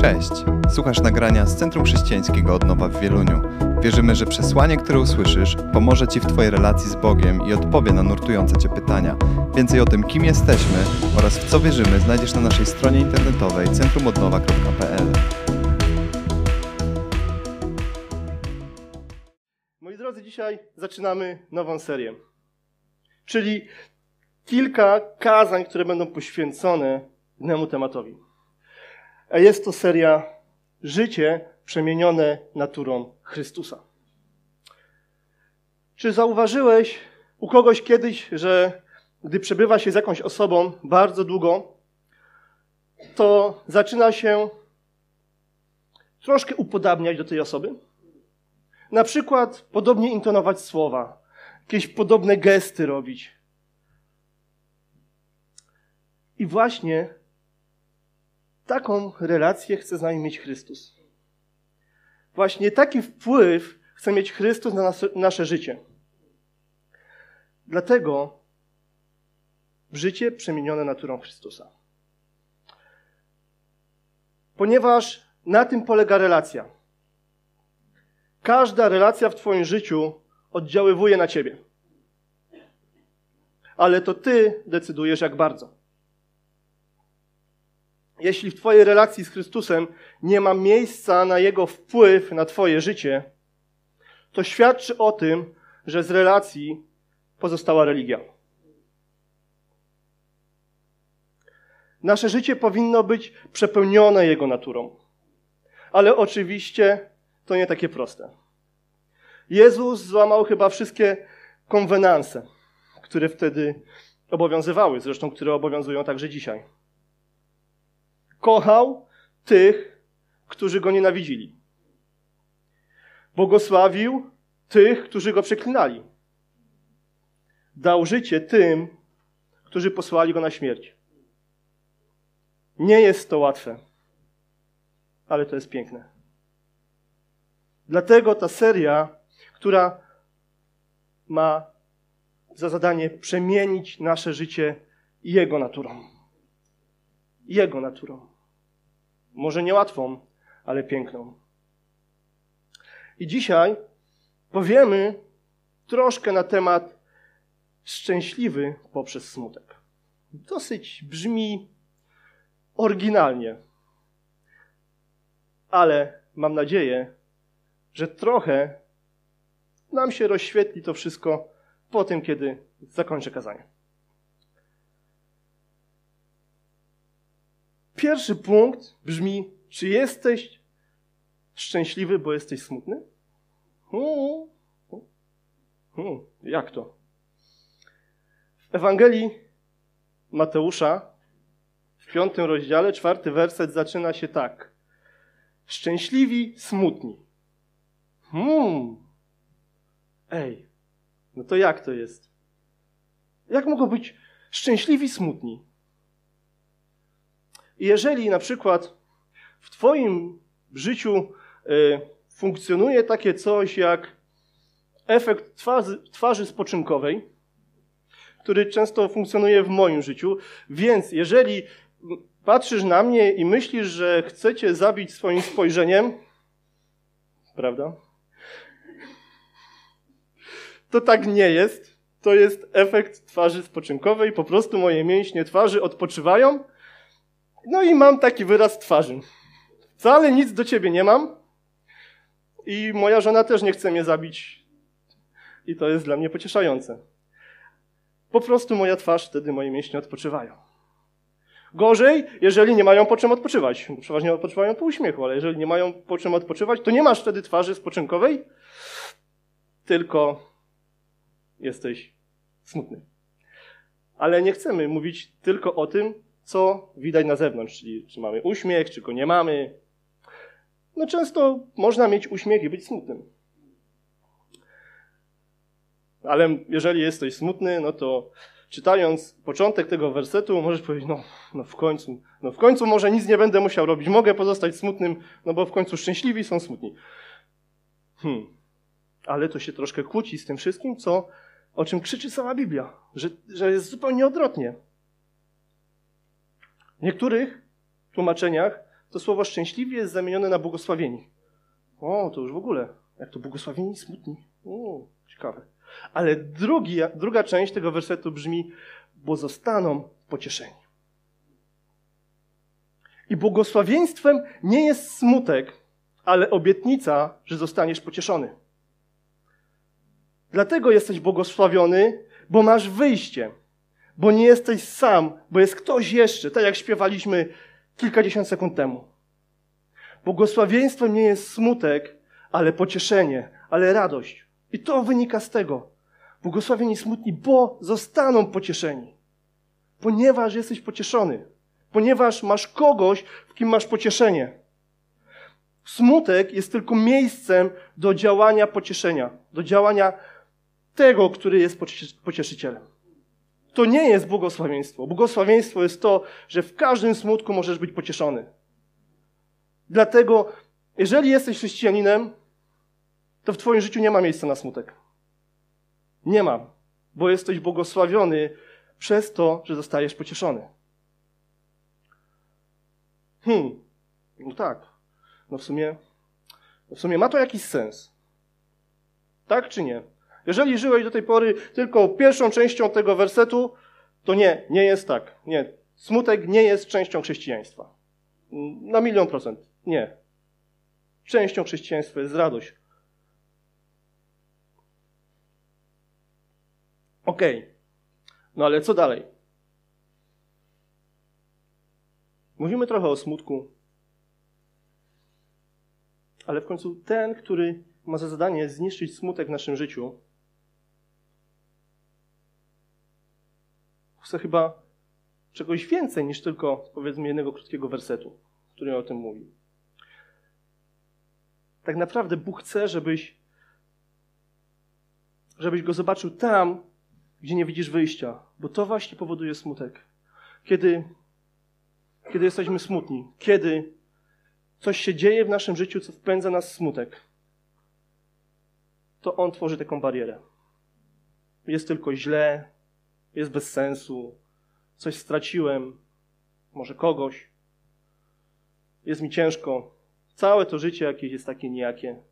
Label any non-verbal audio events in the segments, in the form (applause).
Cześć! Słuchasz nagrania z Centrum Chrześcijańskiego Odnowa w Wieluniu. Wierzymy, że przesłanie, które usłyszysz, pomoże Ci w Twojej relacji z Bogiem i odpowie na nurtujące Cię pytania. Więcej o tym, kim jesteśmy oraz w co wierzymy, znajdziesz na naszej stronie internetowej centrumodnowa.pl. Moi drodzy, dzisiaj zaczynamy nową serię. Czyli kilka kazań, które będą poświęcone innemu tematowi. A jest to seria Życie przemienione naturą Chrystusa. Czy zauważyłeś u kogoś kiedyś, że gdy przebywa się z jakąś osobą bardzo długo, to zaczyna się troszkę upodabniać do tej osoby? Na przykład podobnie intonować słowa, jakieś podobne gesty robić. I właśnie taką relację chce z nami mieć Chrystus. Właśnie taki wpływ chce mieć Chrystus na nasze, życie. Dlatego życie przemienione naturą Chrystusa. Ponieważ na tym polega relacja. Każda relacja w Twoim życiu oddziaływuje na Ciebie. Ale to Ty decydujesz, jak bardzo. Jeśli w Twojej relacji z Chrystusem nie ma miejsca na Jego wpływ na Twoje życie, to świadczy o tym, że z relacji pozostała religia. Nasze życie powinno być przepełnione Jego naturą. Ale oczywiście to nie takie proste. Jezus złamał chyba wszystkie konwenanse, które wtedy obowiązywały, zresztą które obowiązują także dzisiaj. Kochał tych, którzy go nienawidzili. Błogosławił tych, którzy go przeklinali. Dał życie tym, którzy posłali go na śmierć. Nie jest to łatwe, ale to jest piękne. Dlatego ta seria, która ma za zadanie przemienić nasze życie Jego naturą. Jego naturą. Może niełatwą, ale piękną. I dzisiaj powiemy troszkę na temat szczęśliwy poprzez smutek. Dosyć brzmi oryginalnie, ale mam nadzieję, że trochę nam się rozświetli to wszystko po tym, kiedy zakończę kazanie. Pierwszy punkt brzmi: czy jesteś szczęśliwy, bo jesteś smutny? Hmm. Hmm. Jak to? W Ewangelii Mateusza w piątym rozdziale, czwarty werset zaczyna się tak. Szczęśliwi, smutni. Hmm. Ej, no to jak to jest? Jak mogą być szczęśliwi, smutni? I jeżeli na przykład w Twoim życiu y, funkcjonuje takie coś jak efekt twarzy, twarzy spoczynkowej, który często funkcjonuje w moim życiu, więc jeżeli patrzysz na mnie i myślisz, że chcecie zabić swoim spojrzeniem, prawda? To tak nie jest. To jest efekt twarzy spoczynkowej. Po prostu moje mięśnie twarzy odpoczywają. No i mam taki wyraz twarzy. Wcale nic do ciebie nie mam. I moja żona też nie chce mnie zabić. I to jest dla mnie pocieszające. Po prostu moja twarz, wtedy moje mięśnie odpoczywają. Gorzej, jeżeli nie mają po czym odpoczywać. Przeważnie odpoczywają po uśmiechu, ale jeżeli nie mają po czym odpoczywać, to nie masz wtedy twarzy spoczynkowej, tylko jesteś smutny. Ale nie chcemy mówić tylko o tym, co widać na zewnątrz, czyli czy mamy uśmiech, czy go nie mamy. No często można mieć uśmiech i być smutnym. Ale jeżeli jesteś smutny, no to czytając początek tego wersetu, możesz powiedzieć, no, no w końcu, no w końcu może nic nie będę musiał robić, mogę pozostać smutnym, no bo w końcu szczęśliwi są smutni. Hmm. Ale to się troszkę kłóci z tym wszystkim, co, o czym krzyczy cała Biblia, że, że jest zupełnie odwrotnie. W niektórych tłumaczeniach to słowo szczęśliwi jest zamienione na błogosławieni. O, to już w ogóle. Jak to błogosławieni, smutni. O, ciekawe. Ale drugi, druga część tego wersetu brzmi, bo zostaną pocieszeni. I błogosławieństwem nie jest smutek, ale obietnica, że zostaniesz pocieszony. Dlatego jesteś błogosławiony, bo masz wyjście, bo nie jesteś sam, bo jest ktoś jeszcze, tak jak śpiewaliśmy kilkadziesiąt sekund temu. Błogosławieństwem nie jest smutek, ale pocieszenie, ale radość. I to wynika z tego. Błogosławieni smutni, bo zostaną pocieszeni. Ponieważ jesteś pocieszony. Ponieważ masz kogoś, w kim masz pocieszenie. Smutek jest tylko miejscem do działania pocieszenia, do działania tego, który jest pocieszycielem. To nie jest błogosławieństwo. Błogosławieństwo jest to, że w każdym smutku możesz być pocieszony. Dlatego, jeżeli jesteś chrześcijaninem, to w Twoim życiu nie ma miejsca na smutek. Nie ma, bo jesteś błogosławiony przez to, że zostajesz pocieszony. Hmm, no tak. No w sumie, no w sumie ma to jakiś sens. Tak czy nie? Jeżeli żyłeś do tej pory tylko pierwszą częścią tego wersetu, to nie, nie jest tak. Nie. Smutek nie jest częścią chrześcijaństwa. Na milion procent. Nie. Częścią chrześcijaństwa jest radość. Okej. Okay. No ale co dalej? Mówimy trochę o smutku, ale w końcu ten, który ma za zadanie zniszczyć smutek w naszym życiu, chce chyba czegoś więcej niż tylko, powiedzmy, jednego krótkiego wersetu, który o tym mówi. Tak naprawdę Bóg chce, żebyś, żebyś go zobaczył tam, gdzie nie widzisz wyjścia, bo to właśnie powoduje smutek. Kiedy, kiedy jesteśmy smutni, kiedy coś się dzieje w naszym życiu, co wpędza nas w smutek, to On tworzy taką barierę. Jest tylko źle, jest bez sensu, coś straciłem, może kogoś, jest mi ciężko. Całe to życie jakieś jest takie nijakie.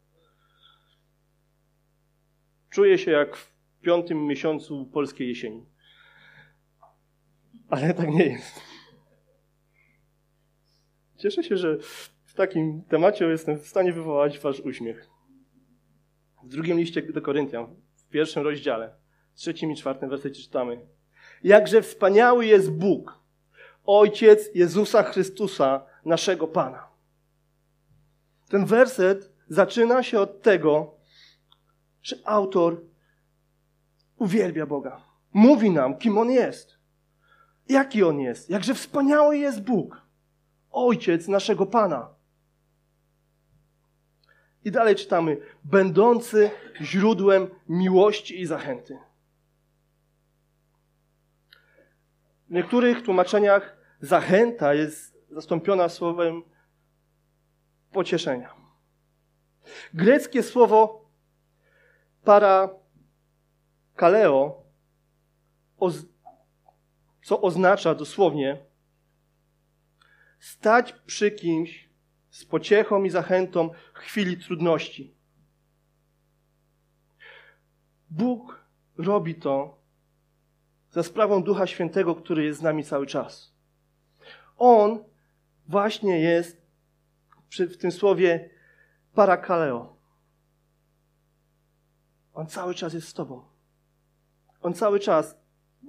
Czuję się jak w piątym miesiącu polskiej jesieni. Ale tak nie jest. Cieszę się, że w takim temacie jestem w stanie wywołać wasz uśmiech. W drugim liście do Koryntian, w pierwszym rozdziale, trzecim i czwartym wersecie czytamy. Jakże wspaniały jest Bóg, Ojciec Jezusa Chrystusa, naszego Pana. Ten werset zaczyna się od tego, że autor uwielbia Boga. Mówi nam, kim On jest. Jaki On jest. Jakże wspaniały jest Bóg. Ojciec naszego Pana. I dalej czytamy, będący źródłem miłości i zachęty. W niektórych tłumaczeniach zachęta jest zastąpiona słowem pocieszenia. Greckie słowo para kaleo, co oznacza dosłownie stać przy kimś z pociechą i zachętą w chwili trudności. Bóg robi to za sprawą Ducha Świętego, który jest z nami cały czas. On właśnie jest w tym słowie parakaleo. On cały czas jest z Tobą. On cały czas,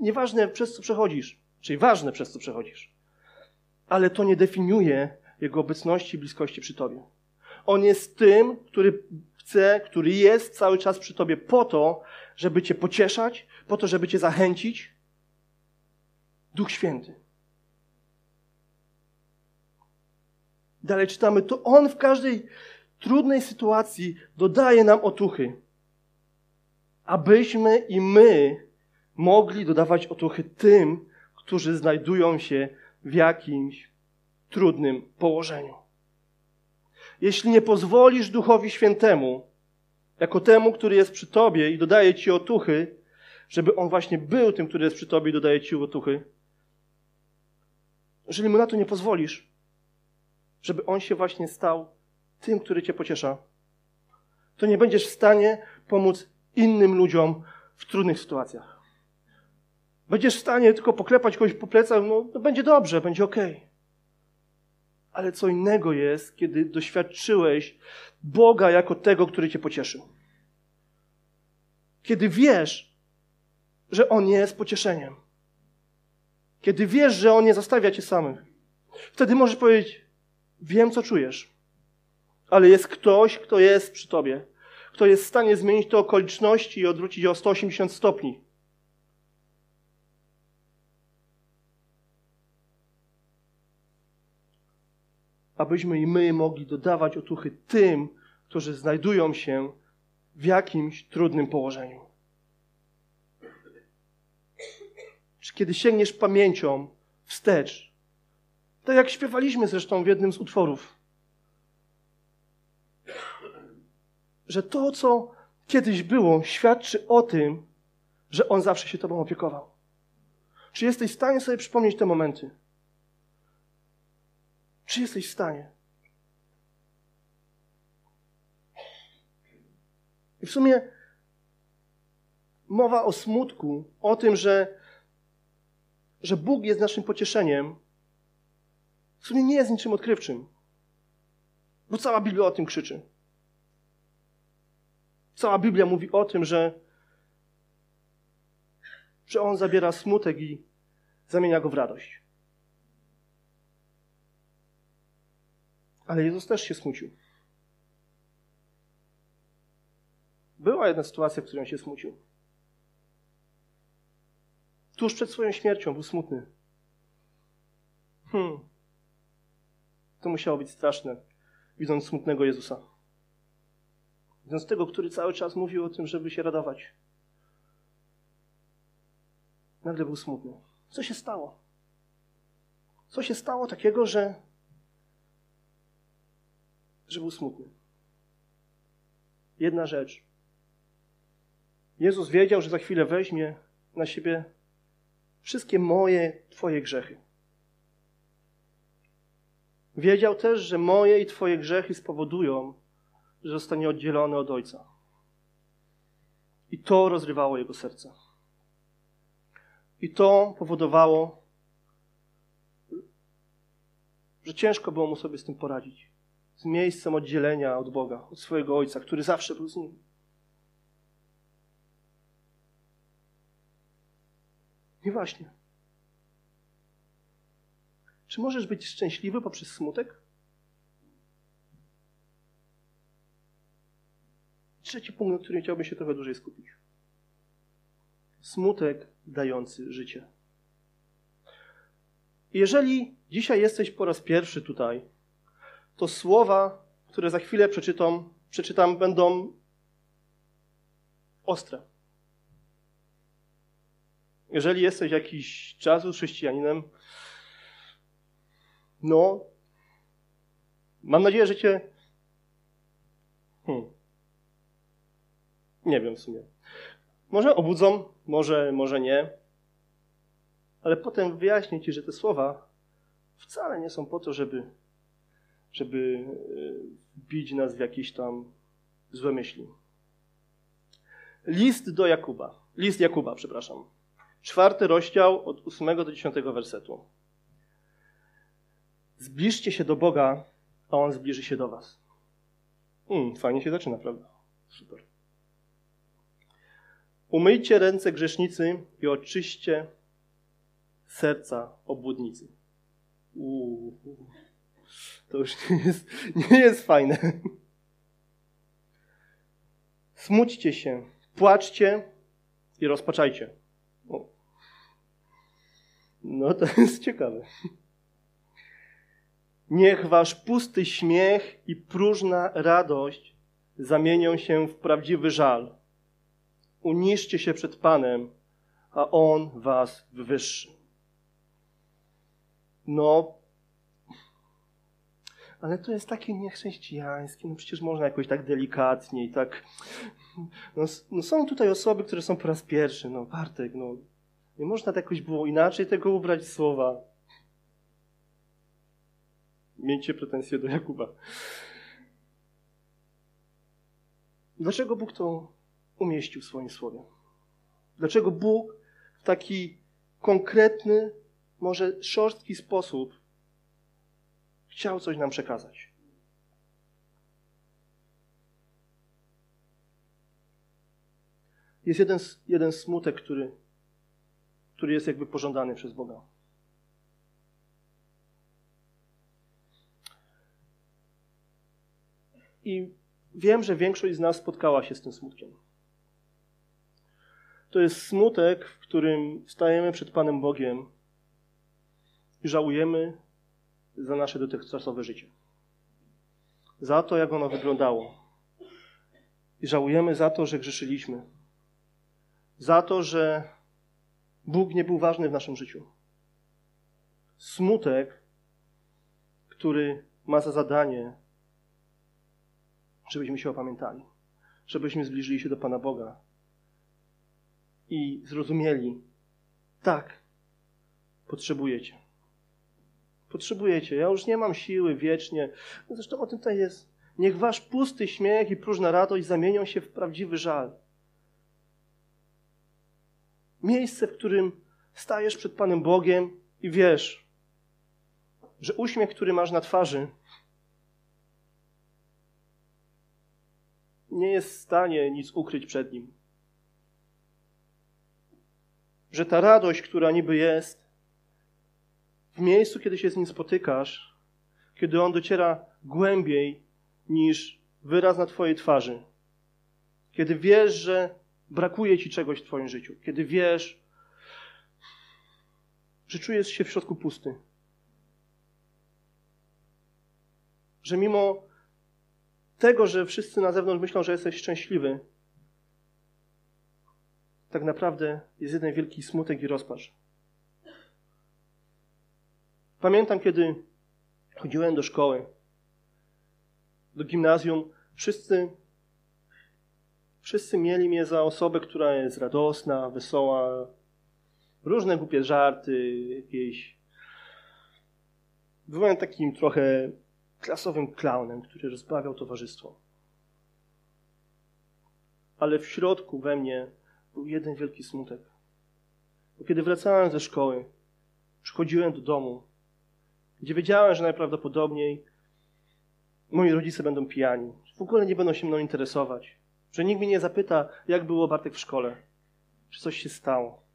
nieważne przez co przechodzisz, czyli ważne przez co przechodzisz, ale to nie definiuje Jego obecności i bliskości przy Tobie. On jest tym, który chce, który jest cały czas przy Tobie po to, żeby Cię pocieszać, po to, żeby Cię zachęcić. Duch Święty. Dalej czytamy, to On w każdej trudnej sytuacji dodaje nam otuchy, abyśmy i my mogli dodawać otuchy tym, którzy znajdują się w jakimś trudnym położeniu. Jeśli nie pozwolisz Duchowi Świętemu, jako temu, który jest przy Tobie i dodaje Ci otuchy, żeby On właśnie był tym, który jest przy Tobie i dodaje Ci otuchy, jeżeli Mu na to nie pozwolisz, żeby On się właśnie stał tym, który Cię pociesza, to nie będziesz w stanie pomóc innym ludziom w trudnych sytuacjach. Będziesz w stanie tylko poklepać kogoś po plecach, no, no będzie dobrze, będzie ok. Ale co innego jest, kiedy doświadczyłeś Boga jako tego, który Cię pocieszył. Kiedy wiesz, że On jest pocieszeniem. Kiedy wiesz, że On nie zostawia Cię samych. Wtedy możesz powiedzieć, wiem co czujesz, ale jest ktoś, kto jest przy Tobie, kto jest w stanie zmienić te okoliczności i odwrócić je o 180 stopni. Abyśmy i my mogli dodawać otuchy tym, którzy znajdują się w jakimś trudnym położeniu. Czy kiedy sięgniesz pamięcią wstecz, tak jak śpiewaliśmy zresztą w jednym z utworów, że to, co kiedyś było, świadczy o tym, że On zawsze się Tobą opiekował. Czy jesteś w stanie sobie przypomnieć te momenty? Czy jesteś w stanie? I w sumie mowa o smutku, o tym, że, że Bóg jest naszym pocieszeniem, w sumie nie jest niczym odkrywczym. Bo cała Biblia o tym krzyczy. Cała Biblia mówi o tym, że, że On zabiera smutek i zamienia go w radość. Ale Jezus też się smucił. Była jedna sytuacja, w której on się smucił. Tuż przed swoją śmiercią był smutny. Hmm. To musiało być straszne, widząc smutnego Jezusa. Widząc tego, który cały czas mówił o tym, żeby się radować. Nagle był smutny. Co się stało? Co się stało takiego, że, że był smutny? Jedna rzecz. Jezus wiedział, że za chwilę weźmie na siebie wszystkie moje, Twoje grzechy. Wiedział też, że moje i Twoje grzechy spowodują, że zostanie oddzielony od Ojca. I to rozrywało jego serce. I to powodowało, że ciężko było mu sobie z tym poradzić. Z miejscem oddzielenia od Boga, od swojego Ojca, który zawsze był z nim. I właśnie. Czy możesz być szczęśliwy poprzez smutek? Trzeci punkt, na którym chciałbym się trochę dłużej skupić. Smutek dający życie. Jeżeli dzisiaj jesteś po raz pierwszy tutaj, to słowa, które za chwilę przeczytam, przeczytam będą ostre. Jeżeli jesteś jakiś czasu chrześcijaninem, no, mam nadzieję, że cię. Hmm. Nie wiem w sumie. Może obudzą, może, może nie. Ale potem wyjaśnię ci, że te słowa wcale nie są po to, żeby, żeby bić nas w jakieś tam złe myśli. List do Jakuba. List Jakuba, przepraszam. Czwarty rozdział od ósmego do dziesiątego wersetu. Zbliżcie się do Boga, a On zbliży się do was. Hmm, fajnie się zaczyna, prawda? Super. Umyjcie ręce grzesznicy i oczyście serca obłudnicy. Uuu, to już nie jest, nie jest fajne. Smućcie się, płaczcie i rozpaczajcie. No to (laughs) jest ciekawe. Niech wasz pusty śmiech i próżna radość zamienią się w prawdziwy żal. Uniszcie się przed Panem, a On was wywyższy. No, ale to jest takie niechrześcijańskie. No przecież można jakoś tak delikatnie i tak. No, no, są tutaj osoby, które są po raz pierwszy. No, Bartek, no. Nie można tak jakoś było inaczej tego ubrać słowa. Miejcie pretensje do Jakuba. Dlaczego Bóg to umieścił w swoim słowie? Dlaczego Bóg w taki konkretny, może szorstki sposób chciał coś nam przekazać? Jest jeden, jeden smutek, który, który jest jakby pożądany przez Boga. I wiem, że większość z nas spotkała się z tym smutkiem. To jest smutek, w którym stajemy przed Panem Bogiem i żałujemy za nasze dotychczasowe życie. Za to, jak ono wyglądało. I żałujemy za to, że grzeszyliśmy. Za to, że Bóg nie był ważny w naszym życiu. Smutek, który ma za zadanie żebyśmy się opamiętali, żebyśmy zbliżyli się do Pana Boga i zrozumieli, tak, potrzebujecie. Potrzebujecie. Ja już nie mam siły wiecznie. Zresztą o tym tutaj jest. Niech wasz pusty śmiech i próżna radość zamienią się w prawdziwy żal. Miejsce, w którym stajesz przed Panem Bogiem i wiesz, że uśmiech, który masz na twarzy, nie jest w stanie nic ukryć przed nim. Że ta radość, która niby jest, w miejscu, kiedy się z nim spotykasz, kiedy on dociera głębiej niż wyraz na Twojej twarzy, kiedy wiesz, że brakuje Ci czegoś w Twoim życiu, kiedy wiesz, że czujesz się w środku pusty, że mimo tego, że wszyscy na zewnątrz myślą, że jesteś szczęśliwy, tak naprawdę jest jeden wielki smutek i rozpacz. Pamiętam, kiedy chodziłem do szkoły, do gimnazjum, wszyscy, wszyscy mieli mnie za osobę, która jest radosna, wesoła, różne głupie żarty, jakieś. Byłem takim trochę klasowym klaunem, który rozbawiał towarzystwo. Ale w środku we mnie był jeden wielki smutek. Bo kiedy wracałem ze szkoły, przychodziłem do domu, gdzie wiedziałem, że najprawdopodobniej moi rodzice będą pijani, w ogóle nie będą się mną interesować, że nikt mnie nie zapyta, jak było Bartek w szkole, czy coś się stało.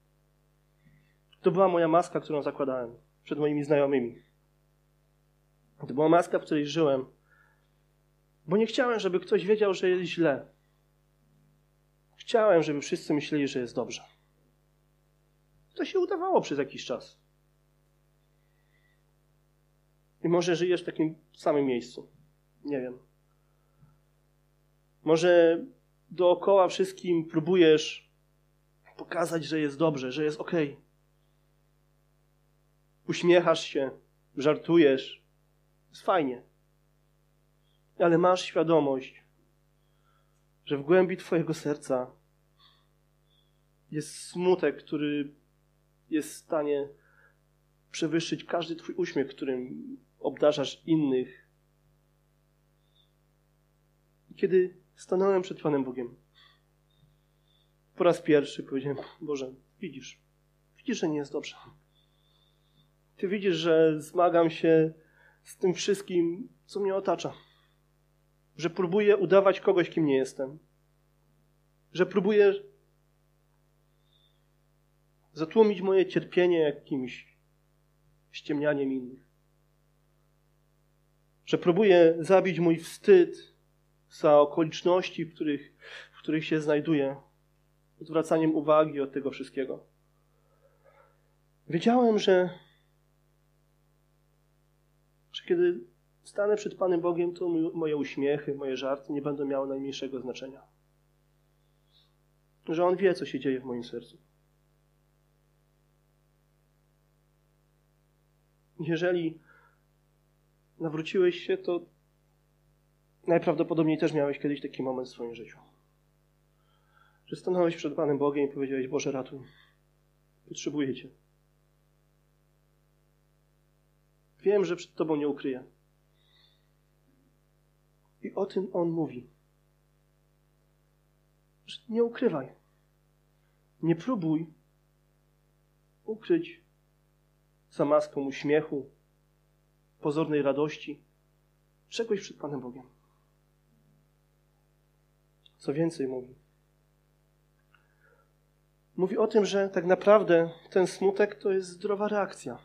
To była moja maska, którą zakładałem przed moimi znajomymi. To była maska, w której żyłem, bo nie chciałem, żeby ktoś wiedział, że jest źle. Chciałem, żeby wszyscy myśleli, że jest dobrze. To się udawało przez jakiś czas. I może żyjesz w takim samym miejscu. Nie wiem. Może dookoła wszystkim próbujesz pokazać, że jest dobrze, że jest ok. Uśmiechasz się, żartujesz, jest fajnie. Ale masz świadomość, że w głębi Twojego serca jest smutek, który jest w stanie przewyższyć każdy Twój uśmiech, którym obdarzasz innych. Kiedy stanąłem przed Panem Bogiem, po raz pierwszy powiedziałem: Boże, widzisz, widzisz, że nie jest dobrze. Ty widzisz, że zmagam się z tym wszystkim, co mnie otacza. Że próbuję udawać kogoś, kim nie jestem. Że próbuję zatłumić moje cierpienie jakimś ściemnianiem innych. Że próbuję zabić mój wstyd za okoliczności, w których, w których się znajduję, odwracaniem uwagi od tego wszystkiego. Wiedziałem, że że kiedy stanę przed Panem Bogiem, to moje uśmiechy, moje żarty nie będą miały najmniejszego znaczenia. Że On wie, co się dzieje w moim sercu. Jeżeli nawróciłeś się, to najprawdopodobniej też miałeś kiedyś taki moment w swoim życiu. Że stanąłeś przed Panem Bogiem i powiedziałeś: Boże, ratuj. Potrzebuję Cię. Wiem, że przed Tobą nie ukryję. o tym on mówi. Że nie ukrywaj. Nie próbuj ukryć za maską uśmiechu, pozornej radości, czegoś przed Panem Bogiem. Co więcej mówi. Mówi o tym, że tak naprawdę ten smutek to jest zdrowa reakcja.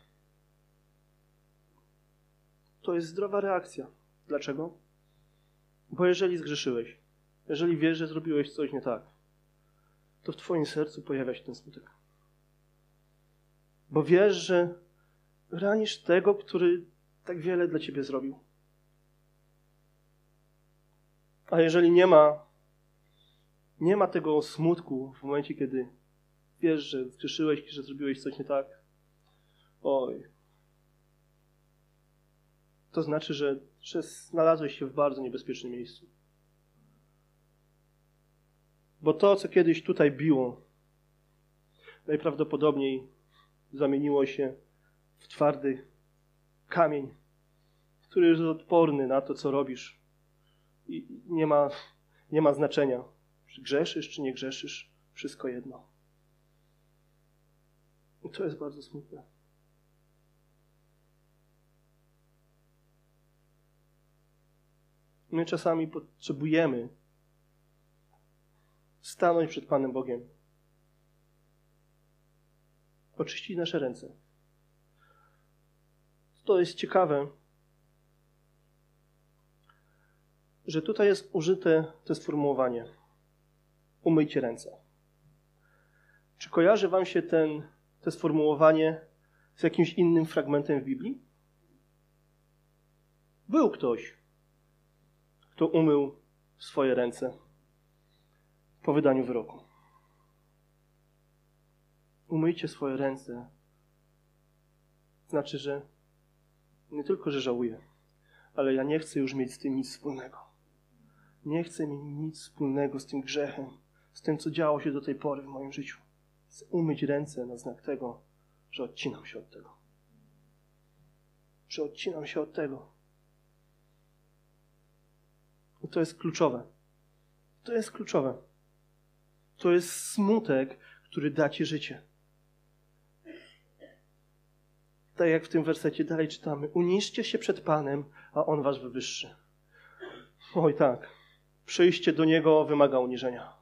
To jest zdrowa reakcja. Dlaczego? Bo jeżeli zgrzeszyłeś, jeżeli wiesz, że zrobiłeś coś nie tak, to w Twoim sercu pojawia się ten smutek. Bo wiesz, że ranisz tego, który tak wiele dla Ciebie zrobił. A jeżeli nie ma, nie ma tego smutku w momencie, kiedy wiesz, że zgrzeszyłeś, że zrobiłeś coś nie tak, oj, to znaczy, że, że znalazłeś się w bardzo niebezpiecznym miejscu. Bo to, co kiedyś tutaj biło, najprawdopodobniej zamieniło się w twardy kamień, który jest odporny na to, co robisz. I nie ma, nie ma znaczenia, grzeszysz, czy nie grzeszysz, wszystko jedno. I to jest bardzo smutne. My czasami potrzebujemy stanąć przed Panem Bogiem, oczyścić nasze ręce. To jest ciekawe, że tutaj jest użyte to sformułowanie umyjcie ręce. Czy kojarzy Wam się ten, to sformułowanie z jakimś innym fragmentem w Biblii? Był ktoś, kto umył swoje ręce po wydaniu wyroku. Umyjcie swoje ręce. Znaczy, że nie tylko, że żałuję, ale ja nie chcę już mieć z tym nic wspólnego. Nie chcę mieć nic wspólnego z tym grzechem, z tym, co działo się do tej pory w moim życiu. Chcę umyć ręce na znak tego, że odcinam się od tego. Że odcinam się od tego. I to jest kluczowe. To jest kluczowe. To jest smutek, który da ci życie. Tak jak w tym wersecie dalej czytamy. Uniszcie się przed Panem, a On was wywyższy. Oj tak. Przyjście do Niego wymaga uniżenia.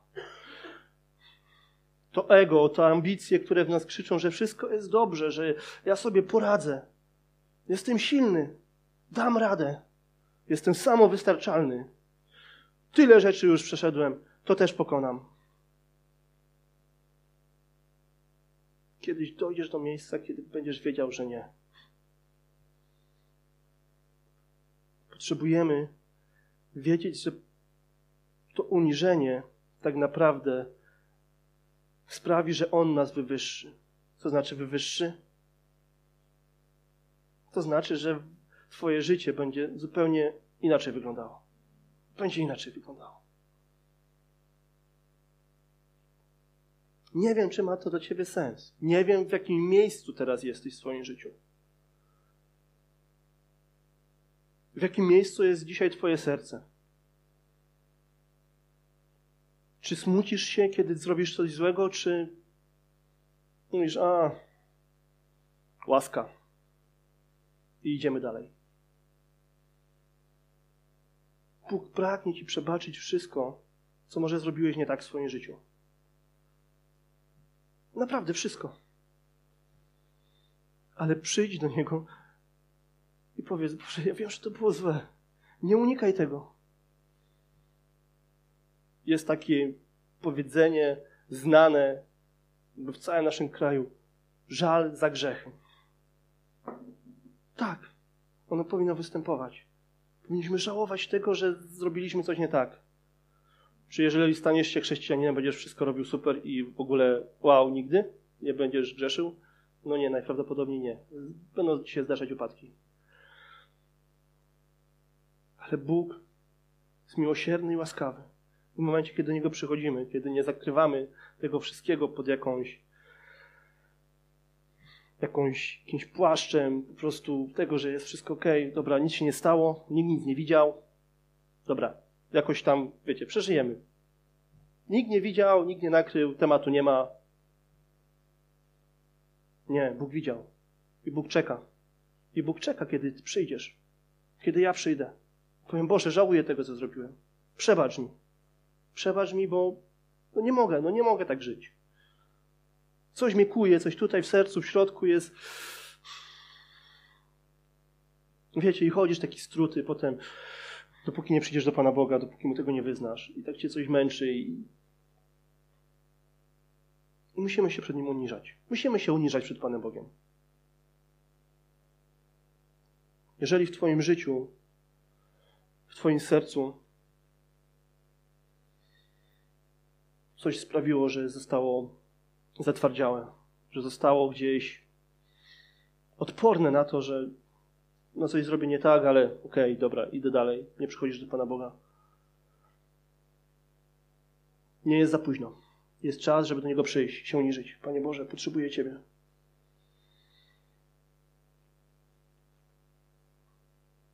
To ego, to ambicje, które w nas krzyczą, że wszystko jest dobrze, że ja sobie poradzę. Jestem silny. Dam radę. Jestem samowystarczalny. Tyle rzeczy już przeszedłem, to też pokonam. Kiedyś dojdziesz do miejsca, kiedy będziesz wiedział, że nie. Potrzebujemy wiedzieć, że to uniżenie tak naprawdę sprawi, że On nas wywyższy. Co znaczy wywyższy? To znaczy, że Twoje życie będzie zupełnie inaczej wyglądało będzie inaczej wyglądało. Nie wiem, czy ma to do ciebie sens. Nie wiem, w jakim miejscu teraz jesteś w swoim życiu. W jakim miejscu jest dzisiaj Twoje serce? Czy smucisz się, kiedy zrobisz coś złego, czy mówisz, a, łaska i idziemy dalej? Bóg pragnie Ci przebaczyć wszystko, co może zrobiłeś nie tak w swoim życiu. Naprawdę wszystko. Ale przyjdź do Niego i powiedz, Boże, ja wiem, że to było złe. Nie unikaj tego. Jest takie powiedzenie znane w całym naszym kraju. Żal za grzechy. Tak, ono powinno występować. Powinniśmy żałować tego, że zrobiliśmy coś nie tak. Czy jeżeli staniesz się chrześcijaninem, będziesz wszystko robił super i w ogóle wow, nigdy? Nie będziesz grzeszył? No nie, najprawdopodobniej nie. Będą się zdarzać upadki. Ale Bóg jest miłosierny i łaskawy. W momencie, kiedy do Niego przychodzimy, kiedy nie zakrywamy tego wszystkiego pod jakąś jakąś, jakimś płaszczem po prostu tego, że jest wszystko ok, dobra, nic się nie stało, nikt nic nie widział, dobra, jakoś tam, wiecie, przeżyjemy. Nikt nie widział, nikt nie nakrył, tematu nie ma. Nie, Bóg widział. I Bóg czeka. I Bóg czeka, kiedy ty przyjdziesz. Kiedy ja przyjdę. Powiem, Boże, żałuję tego, co zrobiłem. Przebacz mi. Przebacz mi, bo no nie mogę, no nie mogę tak żyć. Coś mnie kuje, coś tutaj w sercu, w środku jest. Wiecie, i chodzisz taki struty, potem, dopóki nie przyjdziesz do Pana Boga, dopóki mu tego nie wyznasz. I tak cię coś męczy i, i musimy się przed nim uniżać. Musimy się uniżać przed Panem Bogiem. Jeżeli w Twoim życiu, w Twoim sercu coś sprawiło, że zostało zatwardziałe, że zostało gdzieś odporne na to, że no coś zrobię nie tak, ale okej, okay, dobra, idę dalej, nie przychodzisz do Pana Boga. Nie jest za późno. Jest czas, żeby do Niego przyjść, się uniżyć. Panie Boże, potrzebuję Ciebie.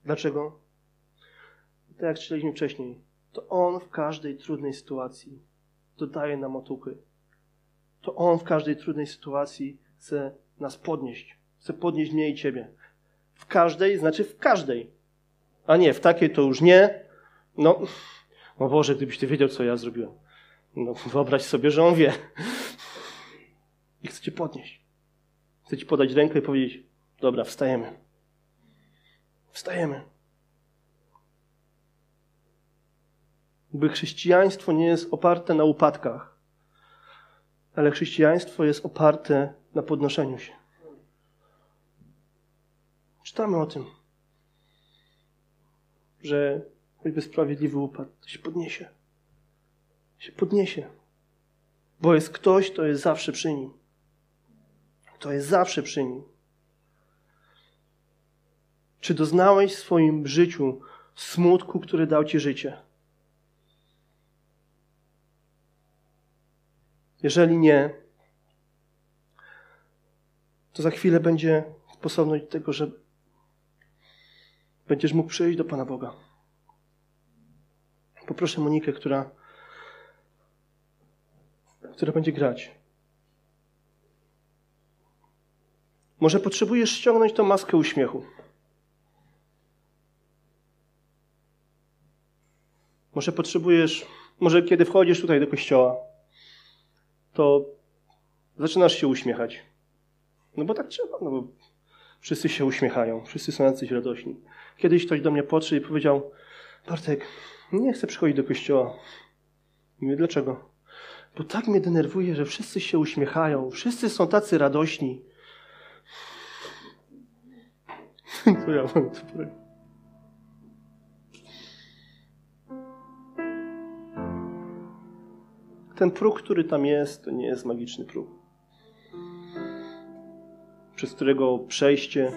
Dlaczego? Tak jak czytaliśmy wcześniej, to On w każdej trudnej sytuacji dodaje nam otuchy. To On w każdej trudnej sytuacji chce nas podnieść. Chce podnieść mnie i Ciebie. W każdej, znaczy w każdej. A nie, w takiej to już nie. No, o Boże, gdybyś Ty wiedział, co ja zrobiłem. No, wyobraź sobie, że On wie. I chce Cię podnieść. Chce Ci podać rękę i powiedzieć, dobra, wstajemy. Wstajemy. By chrześcijaństwo nie jest oparte na upadkach, ale chrześcijaństwo jest oparte na podnoszeniu się. Czytamy o tym, że choćby sprawiedliwy upadł, to się podniesie. Się podniesie. Bo jest ktoś, kto jest zawsze przy nim. To jest zawsze przy nim. Czy doznałeś w swoim życiu smutku, który dał ci życie? Jeżeli nie, to za chwilę będzie sposobność tego, że będziesz mógł przyjść do Pana Boga. Poproszę Monikę, która, która będzie grać. Może potrzebujesz ściągnąć tą maskę uśmiechu. Może potrzebujesz, może kiedy wchodzisz tutaj do kościoła, to zaczynasz się uśmiechać. No bo tak trzeba, no bo wszyscy się uśmiechają, wszyscy są jacyś radośni. Kiedyś ktoś do mnie podszedł i powiedział, Bartek, nie chcę przychodzić do kościoła. I mówię, dlaczego? Bo tak mnie denerwuje, że wszyscy się uśmiechają, wszyscy są tacy radośni. (laughs) to ja mam to Ten próg, który tam jest, to nie jest magiczny próg, przez którego przejście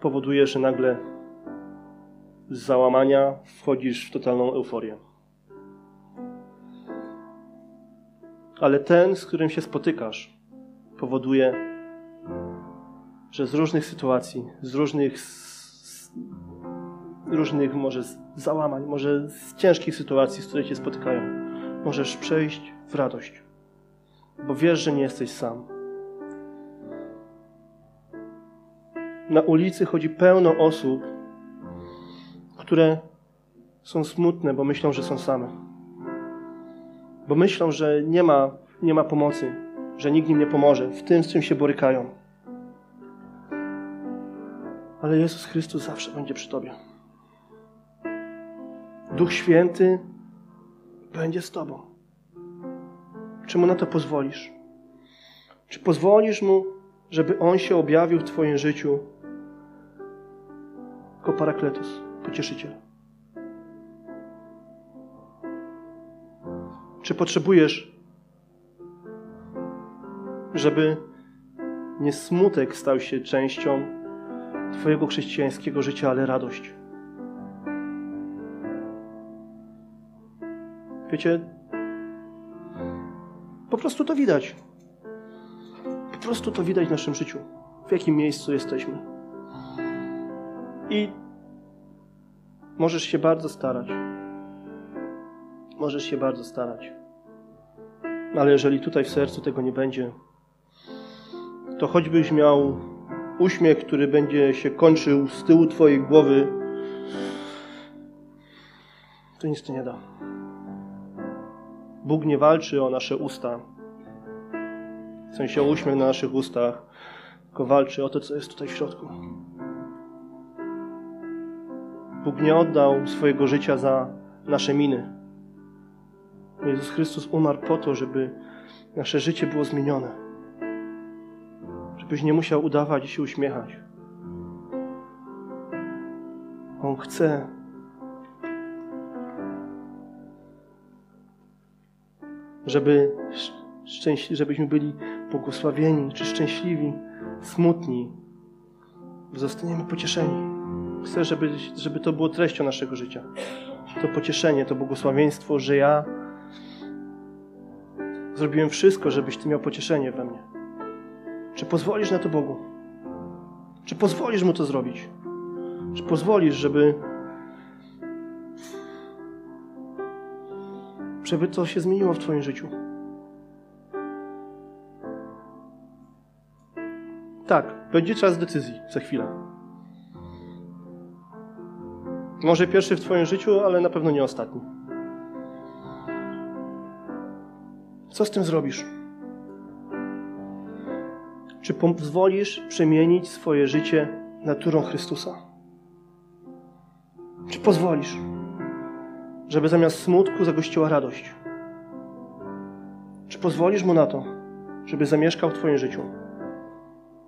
powoduje, że nagle z załamania wchodzisz w totalną euforię. Ale ten, z którym się spotykasz, powoduje, że z różnych sytuacji, z różnych, z różnych może załamań, może z ciężkich sytuacji, z których się spotykają, możesz przejść w radość, bo wiesz, że nie jesteś sam. Na ulicy chodzi pełno osób, które są smutne, bo myślą, że są same. Bo myślą, że nie ma, nie ma pomocy, że nikt im nie pomoże w tym, z czym się borykają. Ale Jezus Chrystus zawsze będzie przy Tobie. Duch Święty będzie z Tobą. Czy Mu na to pozwolisz? Czy pozwolisz Mu, żeby On się objawił w Twoim życiu jako parakletos, pocieszyciel? Czy potrzebujesz, żeby nie smutek stał się częścią Twojego chrześcijańskiego życia, ale radość? Wiecie, po prostu to widać. Po prostu to widać w naszym życiu. W jakim miejscu jesteśmy. I możesz się bardzo starać. możesz się bardzo starać. Ale jeżeli tutaj w sercu tego nie będzie, to choćbyś miał uśmiech, który będzie się kończył z tyłu Twojej głowy, to nic to nie da. Bóg nie walczy o nasze usta, w sensie o uśmiech na naszych ustach, tylko walczy o to, co jest tutaj w środku. Bóg nie oddał swojego życia za nasze miny. Jezus Chrystus umarł po to, żeby nasze życie było zmienione. Żebyś nie musiał udawać i się uśmiechać. On chce, żeby szczęśli, żebyśmy byli błogosławieni czy szczęśliwi, smutni, zostaniemy pocieszeni. Chcę, żeby, żeby to było treścią naszego życia. To pocieszenie, to błogosławieństwo, że ja zrobiłem wszystko, żebyś Ty miał pocieszenie we mnie. Czy pozwolisz na to Bogu? Czy pozwolisz Mu to zrobić? Czy pozwolisz, żeby żeby to się zmieniło w Twoim życiu? Tak, będzie czas decyzji za chwilę. Może pierwszy w Twoim życiu, ale na pewno nie ostatni. Co z tym zrobisz? Czy pozwolisz przemienić swoje życie naturą Chrystusa? Czy pozwolisz, żeby zamiast smutku zagościła radość? Czy pozwolisz mu na to, żeby zamieszkał w Twoim życiu?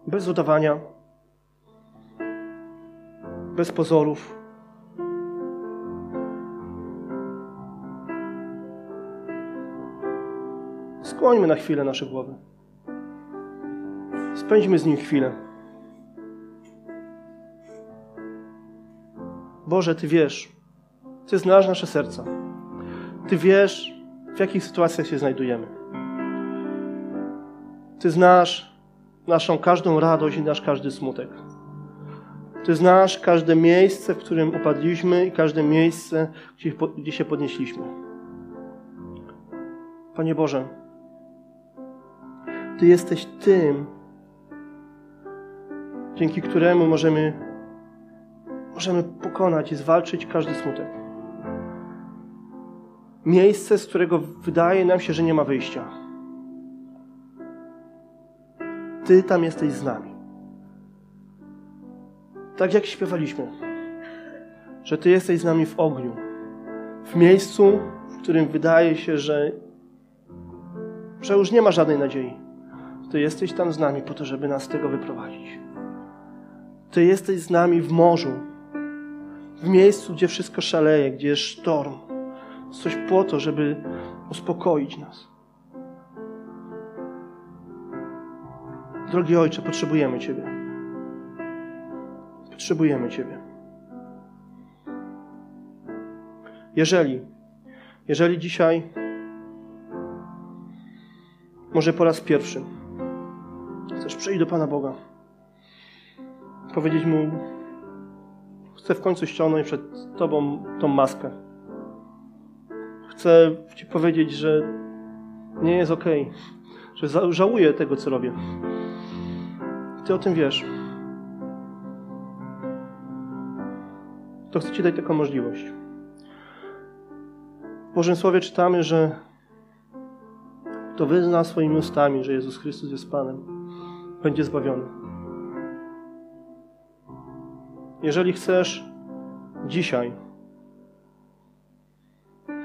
Bez udawania, bez pozorów. Skłońmy na chwilę nasze głowy. Spędźmy z nim chwilę. Boże, Ty wiesz, Ty znasz nasze serca. Ty wiesz, w jakich sytuacjach się znajdujemy. Ty znasz naszą każdą radość i nasz każdy smutek. Ty znasz każde miejsce, w którym upadliśmy i każde miejsce, gdzie, się podnieśliśmy. Panie Boże, Ty jesteś tym, dzięki któremu możemy, możemy pokonać i zwalczyć każdy smutek. Miejsce, z którego wydaje nam się, że nie ma wyjścia. Ty tam jesteś z nami. Tak jak śpiewaliśmy, że Ty jesteś z nami w ogniu, w miejscu, w którym wydaje się, że, że już nie ma żadnej nadziei. Ty jesteś tam z nami po to, żeby nas z tego wyprowadzić. Ty jesteś z nami w morzu, w miejscu, gdzie wszystko szaleje, gdzie jest sztorm. Coś po to, żeby uspokoić nas. Drogi Ojcze, potrzebujemy Ciebie. Potrzebujemy Ciebie. Jeżeli, jeżeli dzisiaj, może po raz pierwszy, chcesz przyjść do Pana Boga, powiedzieć Mu, chcę w końcu ściągnąć przed Tobą tą maskę. Chcę Ci powiedzieć, że nie jest ok, że żałuję tego, co robię. Ty o tym wiesz. To chcę Ci dać taką możliwość. W Bożym Słowie czytamy, że kto wyzna swoimi ustami, że Jezus Chrystus jest Panem, będzie zbawiony. Jeżeli chcesz dzisiaj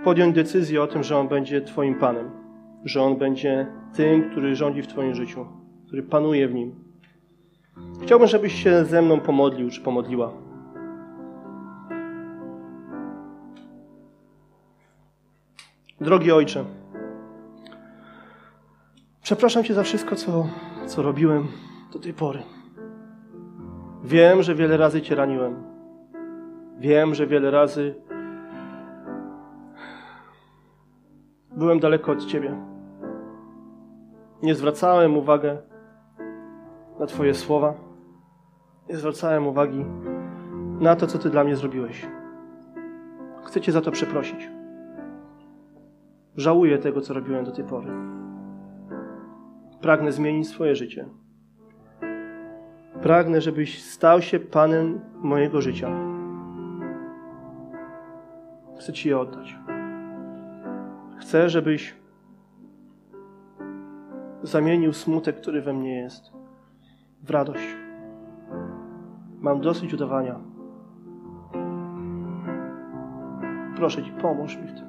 podjąć decyzję o tym, że On będzie Twoim Panem, że On będzie tym, który rządzi w Twoim życiu, który panuje w nim. Chciałbym, żebyś się ze mną pomodlił czy pomodliła. Drogi Ojcze, przepraszam Cię za wszystko, co, co robiłem do tej pory. Wiem, że wiele razy Cię raniłem. Wiem, że wiele razy byłem daleko od Ciebie. Nie zwracałem uwagi na Twoje słowa. Nie zwracałem uwagi na to, co Ty dla mnie zrobiłeś. Chcę Cię za to przeprosić. Żałuję tego, co robiłem do tej pory. Pragnę zmienić swoje życie. Pragnę, żebyś stał się Panem mojego życia. Chcę Ci je oddać. Chcę, żebyś zamienił smutek, który we mnie jest, w radość. Mam dosyć udawania. Proszę Ci, pomóż mi w tym.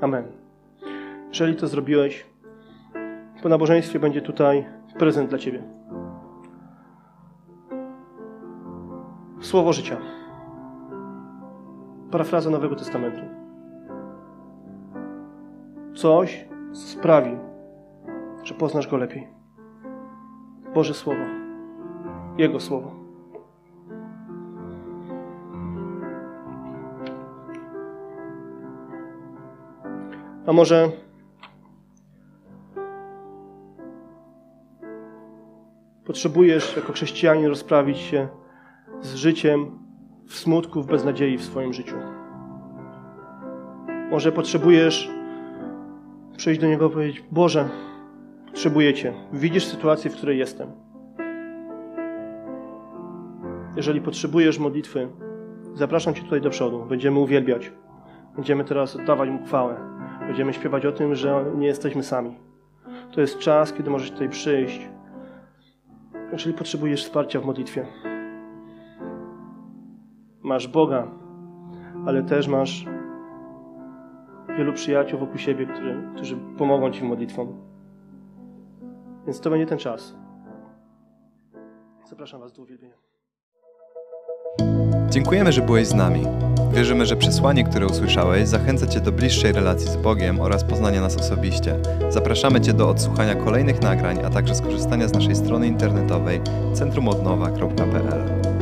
Amen. Jeżeli to zrobiłeś, po nabożeństwie będzie tutaj prezent dla Ciebie. Słowo życia. Parafraza Nowego Testamentu. Coś co sprawi, że poznasz Go lepiej. Boże Słowo. Jego Słowo. A może potrzebujesz jako chrześcijanin rozprawić się z życiem w smutku, w beznadziei w swoim życiu. Może potrzebujesz przyjść do Niego i powiedzieć: Boże, potrzebuję Cię. Widzisz sytuację, w której jestem. Jeżeli potrzebujesz modlitwy, zapraszam Cię tutaj do przodu. Będziemy uwielbiać. Będziemy teraz oddawać Mu chwałę. Będziemy śpiewać o tym, że nie jesteśmy sami. To jest czas, kiedy możesz tutaj przyjść. Jeżeli potrzebujesz wsparcia w modlitwie, masz Boga, ale też masz wielu przyjaciół wokół siebie, którzy, którzy pomogą Ci modlitwą. Więc to będzie ten czas. Zapraszam Was do uwielbienia. Dziękujemy, że byłeś z nami. Wierzymy, że przesłanie, które usłyszałeś, zachęca Cię do bliższej relacji z Bogiem oraz poznania nas osobiście. Zapraszamy Cię do odsłuchania kolejnych nagrań, a także skorzystania z naszej strony internetowej centrumodnowa.pl.